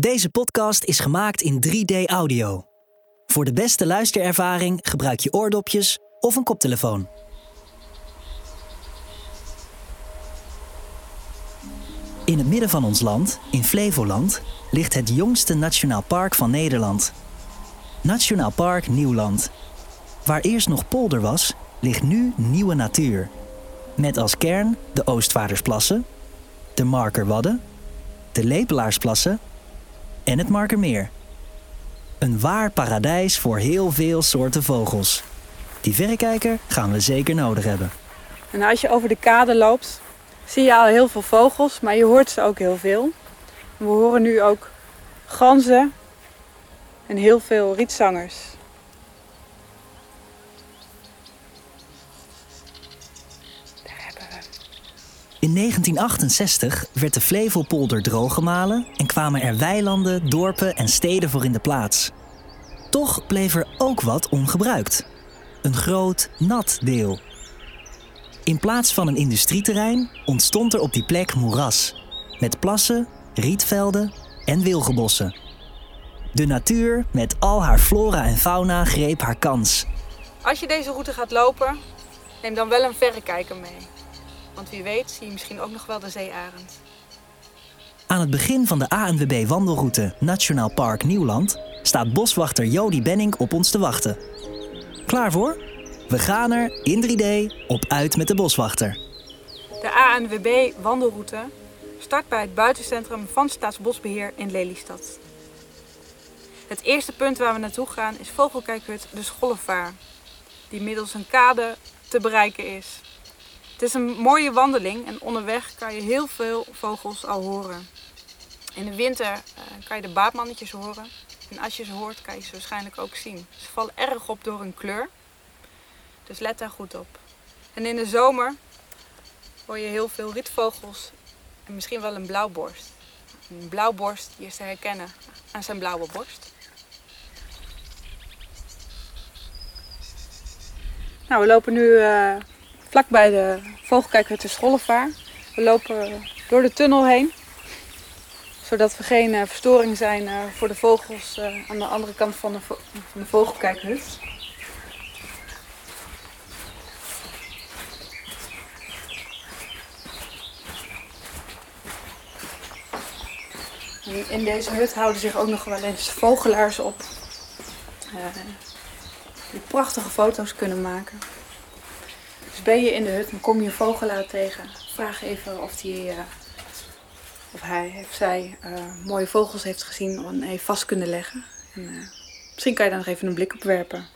Deze podcast is gemaakt in 3D audio. Voor de beste luisterervaring gebruik je oordopjes of een koptelefoon. In het midden van ons land, in Flevoland, ligt het jongste nationaal park van Nederland. Nationaal Park Nieuwland. Waar eerst nog polder was, ligt nu nieuwe natuur. Met als kern de Oostvaardersplassen, de Markerwadden, de Lepelaarsplassen en het Markermeer. Een waar paradijs voor heel veel soorten vogels. Die verrekijker gaan we zeker nodig hebben. En als je over de kade loopt, zie je al heel veel vogels, maar je hoort ze ook heel veel. We horen nu ook ganzen en heel veel rietzangers. In 1968 werd de Flevopolder drooggemalen en kwamen er weilanden, dorpen en steden voor in de plaats. Toch bleef er ook wat ongebruikt. Een groot, nat deel. In plaats van een industrieterrein ontstond er op die plek moeras. Met plassen, rietvelden en wilgenbossen. De natuur met al haar flora en fauna greep haar kans. Als je deze route gaat lopen, neem dan wel een verrekijker mee. Want wie weet zie je misschien ook nog wel de zeearend. Aan het begin van de ANWB wandelroute Nationaal Park Nieuwland staat boswachter Jody Benning op ons te wachten. Klaar voor? We gaan er in 3D op uit met de boswachter. De ANWB wandelroute start bij het buitencentrum van Staatsbosbeheer in Lelystad. Het eerste punt waar we naartoe gaan is vogelkijkhut De Schollevaar, die middels een kade te bereiken is. Is een mooie wandeling en onderweg kan je heel veel vogels al horen. In de winter eh, kan je de baatmannetjes horen en als je ze hoort kan je ze waarschijnlijk ook zien. Ze vallen erg op door hun kleur, dus let daar goed op. En in de zomer hoor je heel veel rietvogels en misschien wel een blauwborst. Een blauwborst die is te herkennen aan zijn blauwe borst. Nou, we lopen nu eh vlak bij de vogelkijker te Schollevaar. We lopen door de tunnel heen, zodat we geen eh, verstoring zijn eh, voor de vogels eh, aan de andere kant van de, van de vogelkijkhut. In deze hut houden zich ook nog wel eens vogelaars op. die prachtige foto's kunnen maken. Dus ben je in de hut en kom je een vogelaar tegen, vraag even of, die, eh, of hij of zij eh, mooie vogels heeft gezien en heeft vast kunnen leggen. En, eh, misschien kan je daar nog even een blik op werpen.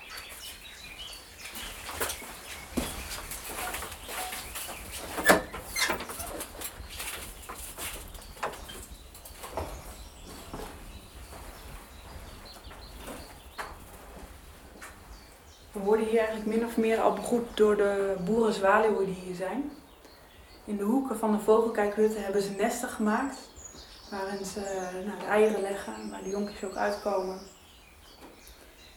We worden hier eigenlijk min of meer al begroet door de boerenzwaluwen die hier zijn. In de hoeken van de vogelkijkhutten hebben ze nesten gemaakt. Waarin ze nou, de eieren leggen, waar de jonkjes ook uitkomen.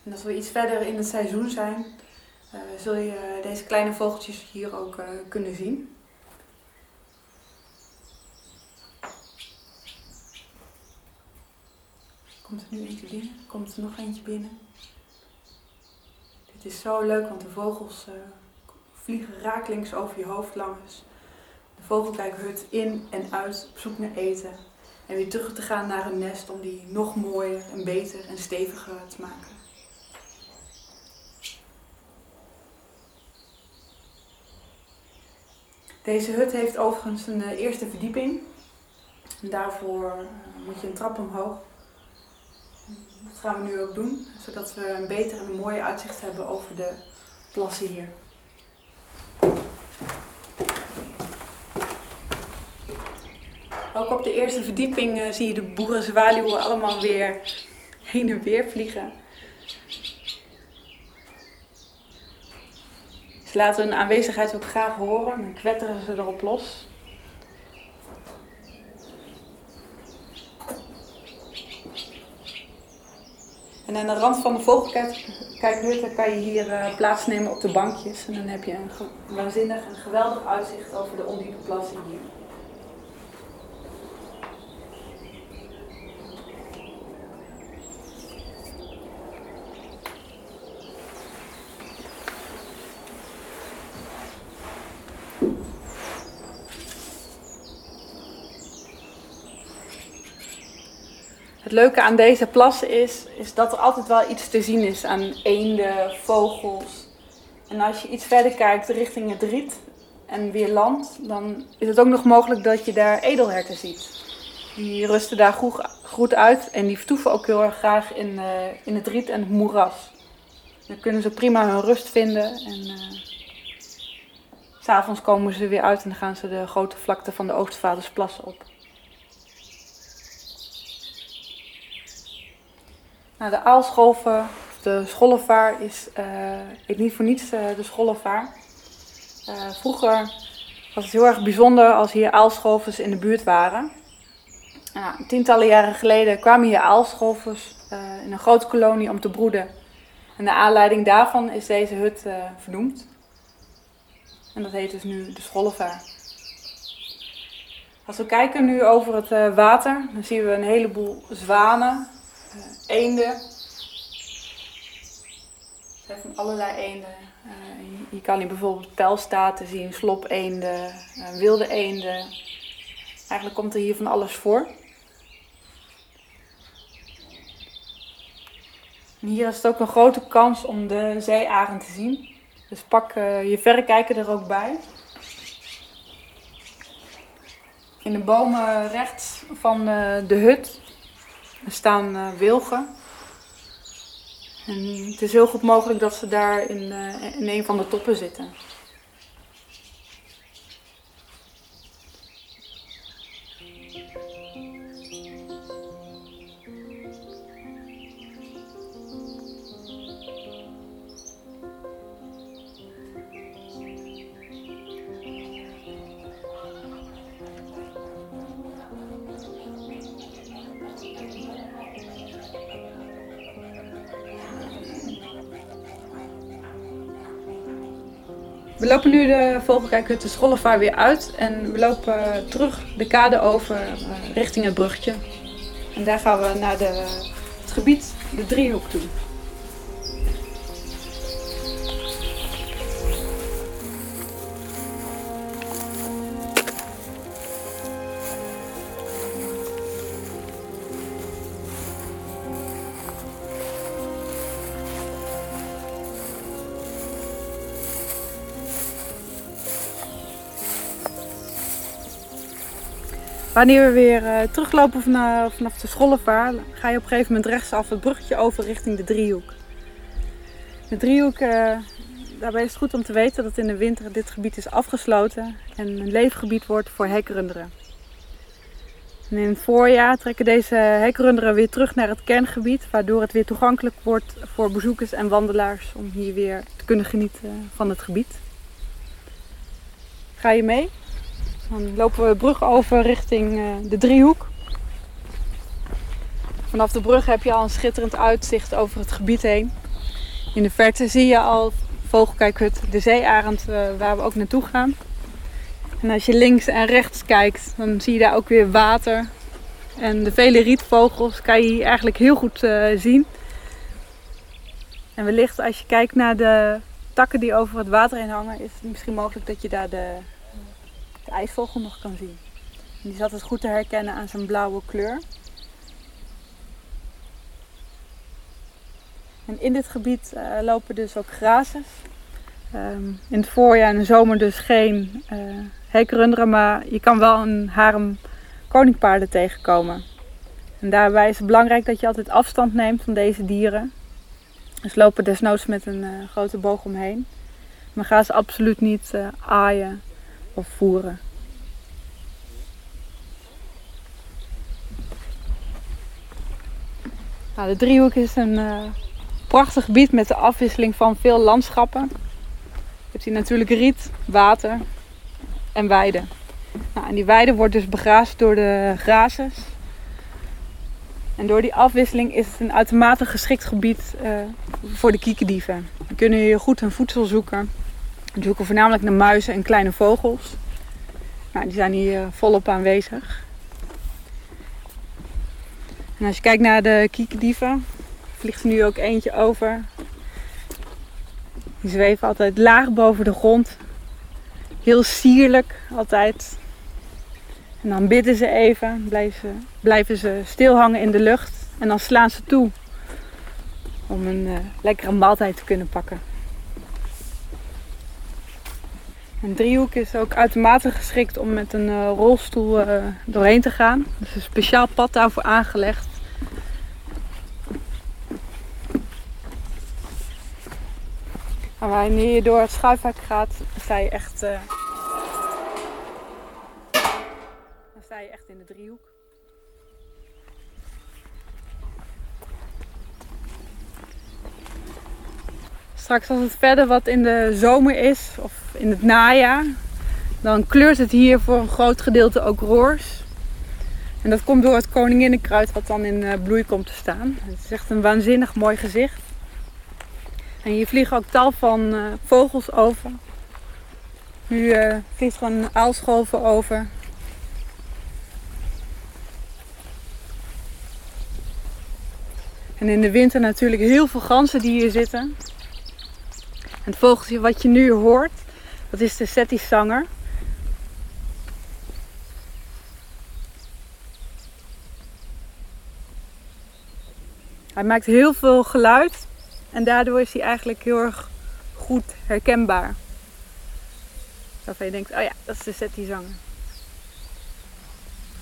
En als we iets verder in het seizoen zijn, eh, zul je deze kleine vogeltjes hier ook eh, kunnen zien. Komt er nu eentje binnen? Komt er nog eentje binnen? Het is zo leuk, want de vogels eh, vliegen rakelings over je hoofd langs. De vogelkijkhut in en uit op zoek naar eten. En weer terug te gaan naar hun nest om die nog mooier en beter en steviger te maken. Deze hut heeft overigens een eh, eerste verdieping. En daarvoor eh, moet je een trap omhoog. Dat gaan we nu ook doen, zodat we een beter en een mooier uitzicht hebben over de plassen hier. Ook op de eerste verdieping eh, zie je de boerenzwaluwen allemaal weer heen en weer vliegen. Ze laten hun aanwezigheid ook graag horen en kwetteren ze erop los. En aan de rand van de vogelkijkhutten kan je hier eh, plaatsnemen op de bankjes. En dan heb je een waanzinnig en geweldig uitzicht over de ondiepe plassen hier. Het leuke aan deze plassen is, is dat er altijd wel iets te zien is aan eenden, vogels. En als je iets verder kijkt richting het riet en weer land, dan is het ook nog mogelijk dat je daar edelherten ziet. Die rusten daar goed, uit en die vertoeven ook heel erg graag in, uh, in het riet en het moeras. Dan kunnen ze prima hun rust vinden en uh, s'avonds komen ze weer uit en gaan ze de grote vlakte van de Oostvadersplassen op. Nou, de aalscholven, de schollevaar is uh, niet voor niets uh, de schollevaar. Uh, vroeger was het heel erg bijzonder als hier aalscholvers in de buurt waren. Nou, tientallen jaren geleden kwamen hier aalscholvers in een grote kolonie om te broeden. En de aanleiding daarvan is deze hut vernoemd. En dat heet dus nu de schollevaar. Als we kijken nu over het water, dan zien we een heleboel zwanen, eenden. Het zijn van allerlei eenden. Uh, je kan hier bijvoorbeeld pijlstaten zien, slopeenden, uh, wilde eenden. Eigenlijk komt er hier van alles voor. Hier is het ook een grote kans om de zeearend te zien. Dus pak uh, je verrekijker er ook bij. In de bomen rechts van de hut er staan uh, wilgen. En het is heel goed mogelijk dat ze daar in, uh, in een van de toppen zitten. We lopen nu de vogelkijkhut de Schollevaar weer uit en we lopen terug de kade over uh, richting het bruggetje. En daar gaan we naar de, het gebied, de driehoek toe. Wanneer we weer uh, teruglopen vanaf, vanaf de Schollevaar, ga je op een gegeven moment rechtsaf het bruggetje over richting de driehoek. De driehoek, uh, daarbij is het goed om te weten dat in de winter dit gebied is afgesloten en een leefgebied wordt voor hekrunderen. En in het voorjaar trekken deze hekrunderen weer terug naar het kerngebied, waardoor het weer toegankelijk wordt voor bezoekers en wandelaars om hier weer te kunnen genieten van het gebied. Ga je mee? Dan lopen we de brug over richting uh, de driehoek. Vanaf de brug heb je al een schitterend uitzicht over het gebied heen. In de verte zie je al vogelkijkhut, de zeearend, uh, waar we ook naartoe gaan. En als je links en rechts kijkt, dan zie je daar ook weer water. En de vele rietvogels kan je hier eigenlijk heel goed uh, zien. En wellicht als je kijkt naar de takken die over het water heen hangen, is het misschien mogelijk dat je daar de ijsvogel nog kan zien. En die is altijd goed te herkennen aan zijn blauwe kleur. En in dit gebied uh, lopen dus ook grazers. Um, in het voorjaar en de zomer dus geen uh, maar je kan wel een harem koningpaarden tegenkomen. En daarbij is het belangrijk dat je altijd afstand neemt van deze dieren. Dus lopen desnoods met een uh, grote boog omheen. Maar ga ze absoluut niet aaien of voeren. Nou, de driehoek is een uh, prachtig gebied met de afwisseling van veel landschappen. Je hebt hier natuurlijk riet, water en weide. Nou, en die weide wordt dus begraasd door de grazers. En door die afwisseling is het een uitermate geschikt gebied uh, voor de kiekendieven. Die kunnen hier goed hun voedsel zoeken. Die zoeken voornamelijk naar muizen en kleine vogels. Nou, die zijn hier volop aanwezig. En als je kijkt naar de kiekendieven, vliegt er nu ook eentje over. Die zweven altijd laag boven de grond. Heel sierlijk altijd. En dan bidden ze even, blijven, blijven ze stilhangen in de lucht. En dan slaan ze toe om een uh, lekkere maaltijd te kunnen pakken. Een driehoek is ook uitermate geschikt om met een uh, rolstoel uh, doorheen te gaan. Er is een speciaal pad daarvoor aangelegd. Maar wanneer je door het schuifhek gaat, sta je echt, uh, dan sta je echt in de driehoek. Straks als het verder wat in de zomer is of in het najaar, dan kleurt het hier voor een groot gedeelte ook roors. En dat komt door het koninginnenkruid wat dan in bloei komt te staan. Het is echt een waanzinnig mooi gezicht. En hier vliegen ook tal van uh, vogels over. Nu uh, vliegt gewoon een aalscholven over. En in de winter natuurlijk heel veel ganzen die hier zitten. Het vogeltje wat je nu hoort, dat is de settizanger. Hij maakt heel veel geluid en daardoor is hij eigenlijk heel erg goed herkenbaar. Waarvan je denkt, oh ja, dat is de settizanger.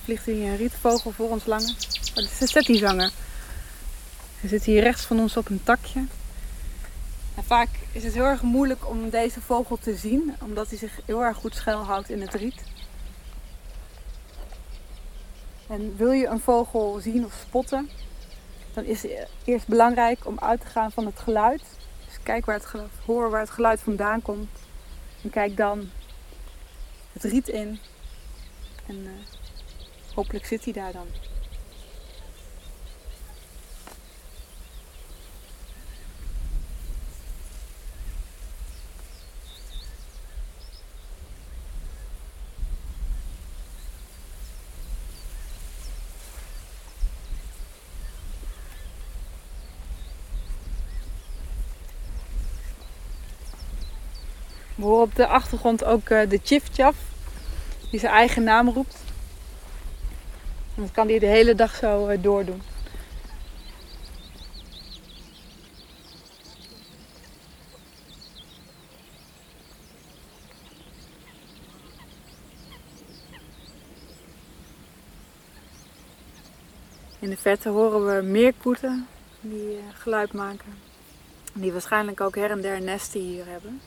Vliegt hier een rietvogel voor ons lange. Oh, dat is de settizanger. Hij zit hier rechts van ons op een takje. Vaak is het heel erg moeilijk om deze vogel te zien, omdat hij zich heel erg goed schuilhoudt in het riet. En wil je een vogel zien of spotten, dan is het eerst belangrijk om uit te gaan van het geluid. Dus kijk waar het geluid, hoor waar het geluid vandaan komt. En kijk dan het riet in. En uh, hopelijk zit hij daar dan. We horen op de achtergrond ook uh, de Chifchaf, die zijn eigen naam roept. En dat kan hij de hele dag zo uh, doordoen. In de verte horen we meerkoeten die uh, geluid maken. Die waarschijnlijk ook her en der nesten hier hebben.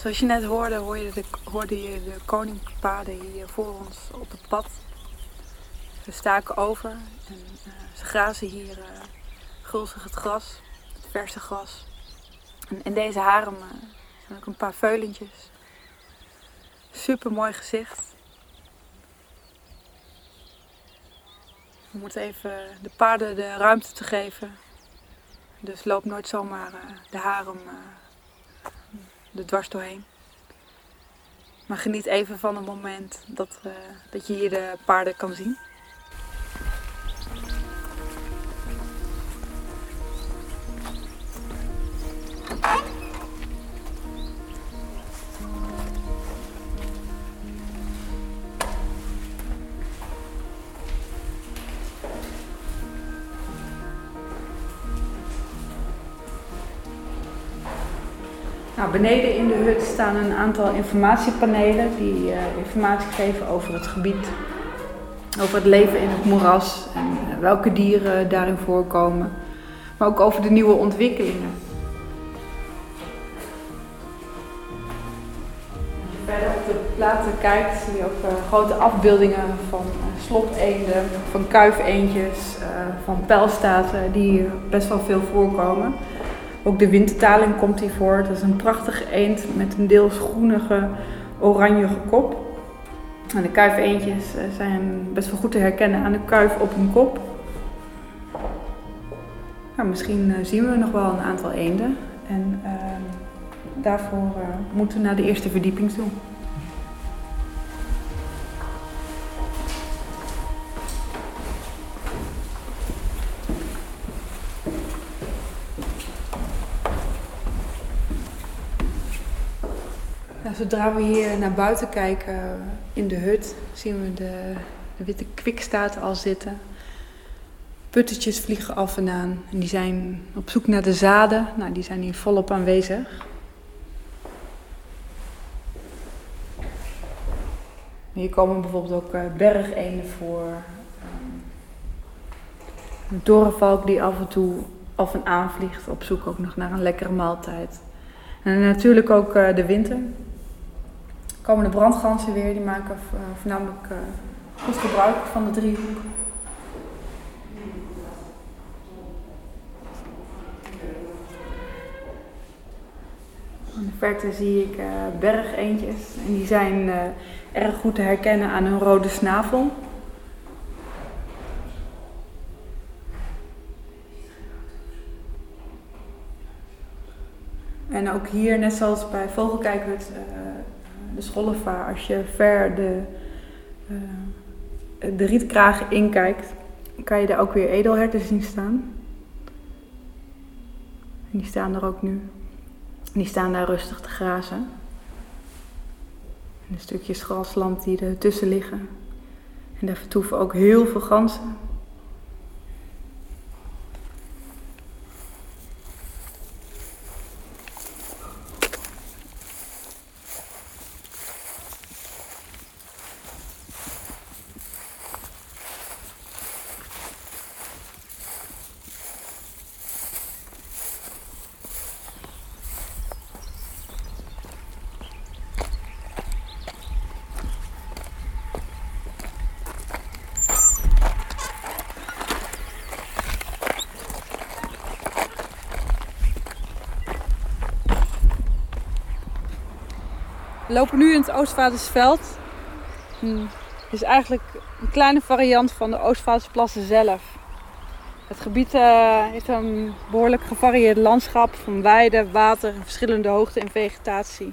Zoals je net hoorde, hoorde je de, hoorde je de hier voor ons op het pad. Ze staken over en uh, ze grazen hier uh, gulzig het gras, het verse gras. En in deze harem uh, zijn ook een paar veulentjes. Super mooi gezicht. We moeten even de paarden de ruimte te geven. Dus loop nooit zomaar de harem er dwars doorheen. Maar geniet even van het moment dat, uh, dat je hier de paarden kan zien. Beneden in de hut staan een aantal informatiepanelen die uh, informatie geven over het gebied, over het leven in het moeras en uh, welke dieren daarin voorkomen, maar ook over de nieuwe ontwikkelingen. Als je verder op de platen kijkt, zie je ook uh, grote afbeeldingen van sloteenden, van kuifeendjes, van pijlstaten die best wel veel voorkomen. Ook de wintertaling komt hier voor. Dat is een prachtige eend met een deels groenige, oranjige kop. En de kuifeendjes eh, zijn best wel goed te herkennen aan de kuif op hun kop. Nou, misschien eh, zien we nog wel een aantal eenden. En uh, daarvoor uh, moeten we naar de eerste verdieping toe. Zodra we hier naar buiten kijken in de hut, zien we de, witte kwikstaat al zitten. Puttetjes vliegen af en aan en die zijn op zoek naar de zaden. Nou, die zijn hier volop aanwezig. Hier komen bijvoorbeeld ook uh, bergeenden voor. Um, een torenvalk die af en toe af en aan vliegt, op zoek ook nog naar een lekkere maaltijd. En natuurlijk ook uh, de winter komen de brandgansen weer, die maken uh, voornamelijk uh, goed gebruik van de driehoek. In de verte zie ik uh, bergeentjes en die zijn erg goed te herkennen aan hun rode snavel. En ook hier, net zoals bij Vogelkijkhut, de schollevaar, als je ver de, uh, de rietkraag inkijkt, kan je daar ook weer edelherten zien staan. En die staan er ook nu. die staan daar rustig te grazen. En de stukjes grasland die er tussen liggen. En daar vertoeven ook heel veel ganzen. We lopen nu in het Oostvaardersveld. Het is eigenlijk een kleine variant van de Oostvaardersplassen zelf. Het gebied uh, heeft een behoorlijk gevarieerd landschap van weiden, water en verschillende hoogte en vegetatie.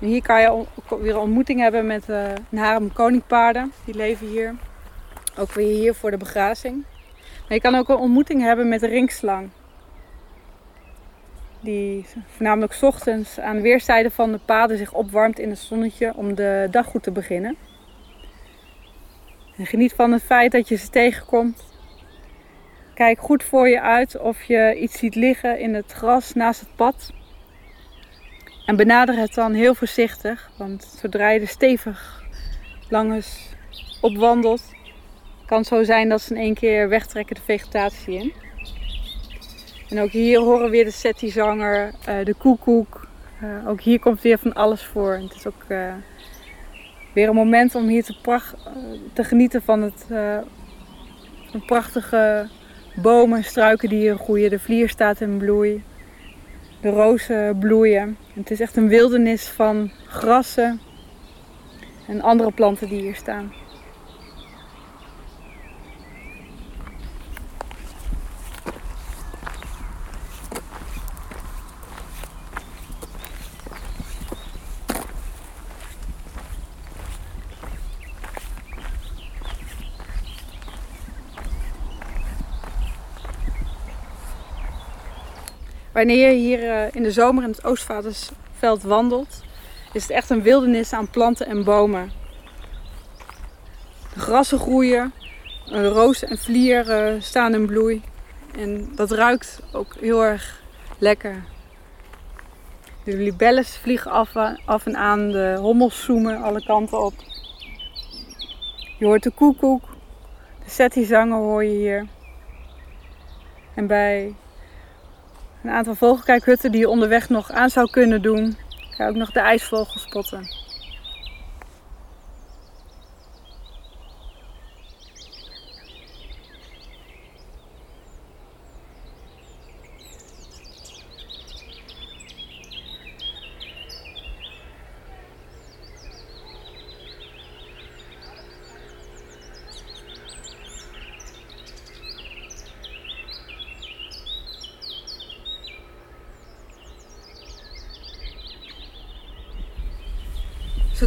En hier kan je weer een ontmoeting hebben met uh, een harem koningpaarden. Die leven hier. Ook weer hier voor de begrazing. Maar je kan ook een ontmoeting hebben met de ringslang die voornamelijk ochtends aan weerszijden van de paden zich opwarmt in het zonnetje om de dag goed te beginnen. En geniet van het feit dat je ze tegenkomt. Kijk goed voor je uit of je iets ziet liggen in het gras naast het pad. En benader het dan heel voorzichtig, want zodra je er stevig langs opwandelt, kan het zo zijn dat ze in één keer wegtrekken de vegetatie in. En ook hier horen we weer de settizanger, uh, de koekoek. Uh, ook hier komt weer van alles voor. het is ook uh, weer een moment om hier te, pracht, te genieten van het prachtige bomen en struiken die hier groeien. De vlier staat in bloei. De rozen bloeien. het is echt een wildernis van grassen en andere planten die hier staan. Wanneer je hier eh, in de zomer in het Oostvaardersveld wandelt, is het echt een wildernis aan planten en bomen. De grassen groeien, roos en vlier eh, staan in bloei. En dat ruikt ook heel erg lekker. De libelles vliegen af, af en aan, de hommels zoomen alle kanten op. Je hoort de koekoek, de setty-zangen hoor je hier. En bij een aantal vogelkijkhutten die je onderweg nog aan zou kunnen doen, je ook nog de ijsvogel spotten.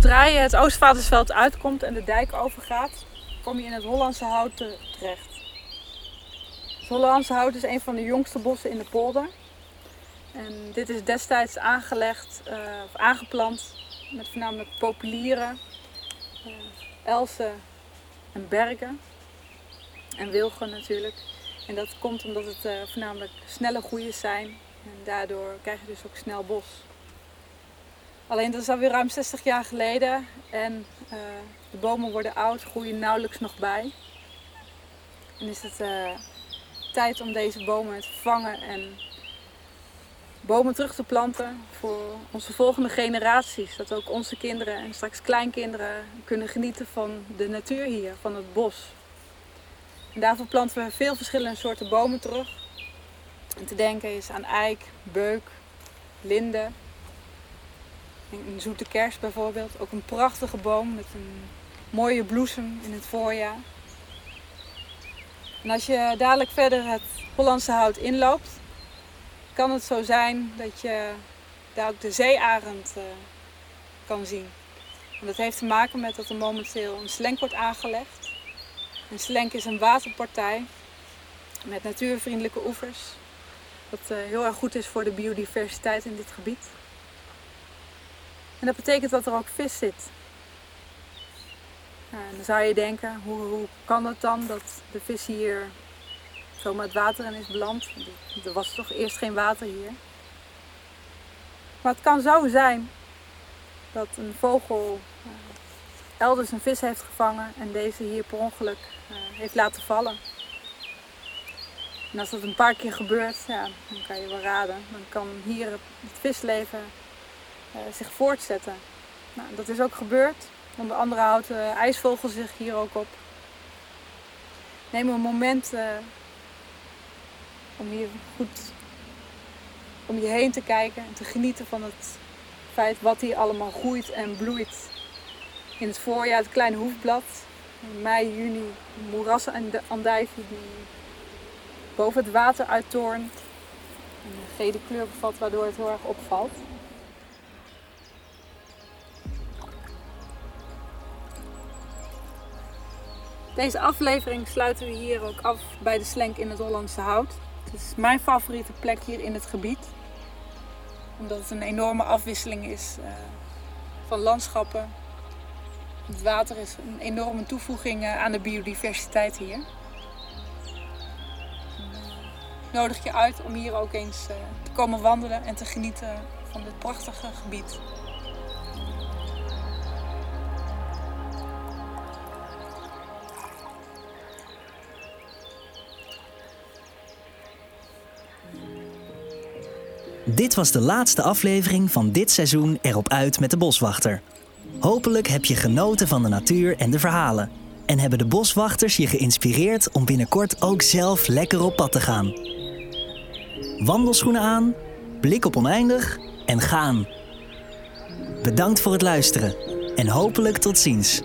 Zodra je het Oostvaardersveld uitkomt en de dijk overgaat, kom je in het Hollandse Hout terecht. Het Hollandse Hout is een van de jongste bossen in de polder. En dit is destijds aangelegd uh, of aangeplant met voornamelijk populieren, uh, elzen en bergen en wilgen natuurlijk. En dat komt omdat het uh, voornamelijk snelle groeiers zijn en daardoor krijg je dus ook snel bos. Alleen dat is alweer ruim 60 jaar geleden en uh, de bomen worden oud, groeien nauwelijks nog bij. En is het uh, tijd om deze bomen te vervangen en bomen terug te planten voor onze volgende generaties. Dat ook onze kinderen en straks kleinkinderen kunnen genieten van de natuur hier, van het bos. En daarvoor planten we veel verschillende soorten bomen terug. En te denken is aan eik, beuk, linde, een zoete kers bijvoorbeeld. Ook een prachtige boom met een mooie bloesem in het voorjaar. En als je dadelijk verder het Hollandse hout inloopt, kan het zo zijn dat je daar ook de zeearend uh, kan zien. En dat heeft te maken met dat er momenteel een slenk wordt aangelegd. Een slenk is een waterpartij met natuurvriendelijke oevers. Wat uh, heel erg goed is voor de biodiversiteit in dit gebied. En dat betekent dat er ook vis zit. Nou, dan zou je denken, hoe, hoe kan het dan dat de vis hier zomaar het water in is beland? Er was toch eerst geen water hier. Maar het kan zo zijn dat een vogel uh, elders een vis heeft gevangen en deze hier per ongeluk uh, heeft laten vallen. En als dat een paar keer gebeurt, ja, dan kan je wel raden. Dan kan hier het visleven zich voortzetten. Nou, dat is ook gebeurd. Onder andere houdt de ijsvogel zich hier ook op. Neem een moment uh, om hier goed om je heen te kijken en te genieten van het feit wat hier allemaal groeit en bloeit. In het voorjaar het kleine hoefblad. In mei, juni moerassen en de andijvie die boven het water uittoornt. Een gele kleur bevat waardoor het heel erg opvalt. Deze aflevering sluiten we hier ook af bij de Slenk in het Hollandse Hout. Het is mijn favoriete plek hier in het gebied. Omdat het een enorme afwisseling is uh, van landschappen. Het water is een enorme toevoeging uh, aan de biodiversiteit hier. Ik nodig je uit om hier ook eens uh, te komen wandelen en te genieten van dit prachtige gebied. Dit was de laatste aflevering van dit seizoen Erop Uit met de Boswachter. Hopelijk heb je genoten van de natuur en de verhalen. En hebben de boswachters je geïnspireerd om binnenkort ook zelf lekker op pad te gaan. Wandelschoenen aan, blik op oneindig en gaan. Bedankt voor het luisteren en hopelijk tot ziens.